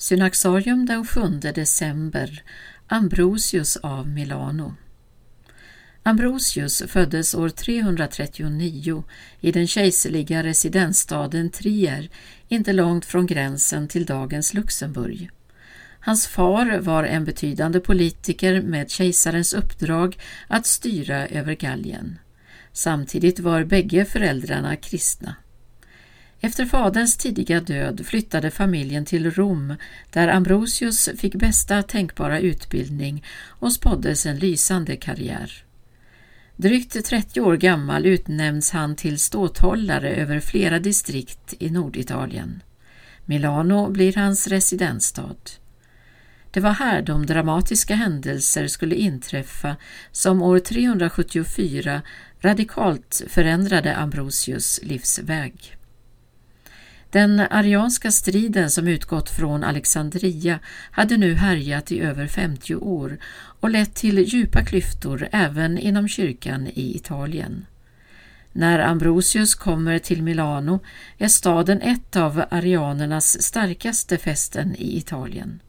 Synaxarium den 7 december Ambrosius av Milano Ambrosius föddes år 339 i den kejserliga residensstaden Trier, inte långt från gränsen till dagens Luxemburg. Hans far var en betydande politiker med kejsarens uppdrag att styra över Gallien. Samtidigt var bägge föräldrarna kristna. Efter faderns tidiga död flyttade familjen till Rom där Ambrosius fick bästa tänkbara utbildning och spåddes en lysande karriär. Drygt 30 år gammal utnämns han till ståthållare över flera distrikt i Norditalien. Milano blir hans residensstad. Det var här de dramatiska händelser skulle inträffa som år 374 radikalt förändrade Ambrosius livsväg. Den arianska striden som utgått från Alexandria hade nu härjat i över 50 år och lett till djupa klyftor även inom kyrkan i Italien. När Ambrosius kommer till Milano är staden ett av arianernas starkaste fästen i Italien.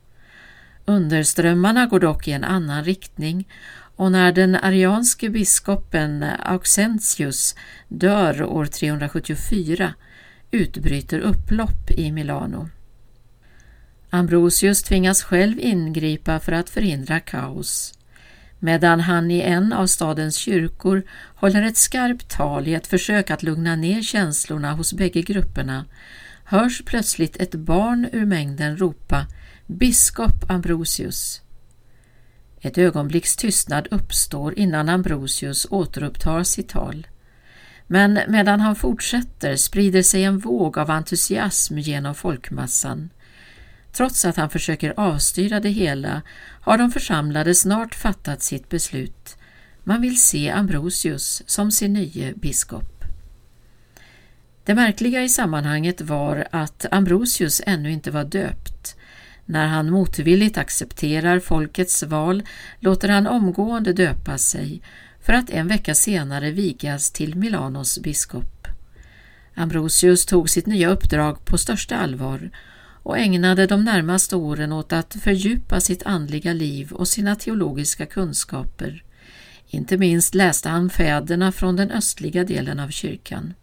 Underströmmarna går dock i en annan riktning och när den arianske biskopen Auxentius dör år 374 utbryter upplopp i Milano. Ambrosius tvingas själv ingripa för att förhindra kaos. Medan han i en av stadens kyrkor håller ett skarpt tal i ett försök att lugna ner känslorna hos bägge grupperna hörs plötsligt ett barn ur mängden ropa ”Biskop Ambrosius”. Ett ögonblicks tystnad uppstår innan Ambrosius återupptar sitt tal. Men medan han fortsätter sprider sig en våg av entusiasm genom folkmassan. Trots att han försöker avstyra det hela har de församlade snart fattat sitt beslut. Man vill se Ambrosius som sin nye biskop. Det märkliga i sammanhanget var att Ambrosius ännu inte var döpt. När han motvilligt accepterar folkets val låter han omgående döpa sig för att en vecka senare vigas till Milanos biskop. Ambrosius tog sitt nya uppdrag på största allvar och ägnade de närmaste åren åt att fördjupa sitt andliga liv och sina teologiska kunskaper. Inte minst läste han fäderna från den östliga delen av kyrkan.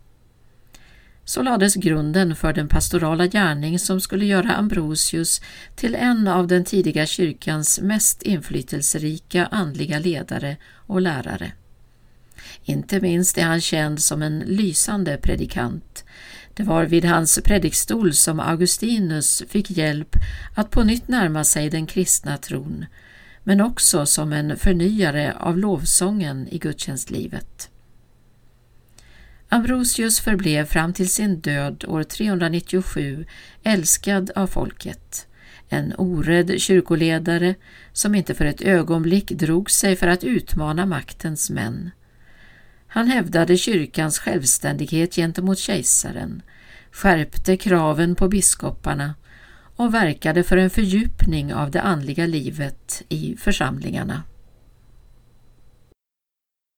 Så lades grunden för den pastorala gärning som skulle göra Ambrosius till en av den tidiga kyrkans mest inflytelserika andliga ledare och lärare. Inte minst är han känd som en lysande predikant. Det var vid hans predikstol som Augustinus fick hjälp att på nytt närma sig den kristna tron, men också som en förnyare av lovsången i gudstjänstlivet. Ambrosius förblev fram till sin död år 397 älskad av folket. En orädd kyrkoledare som inte för ett ögonblick drog sig för att utmana maktens män. Han hävdade kyrkans självständighet gentemot kejsaren, skärpte kraven på biskoparna och verkade för en fördjupning av det andliga livet i församlingarna.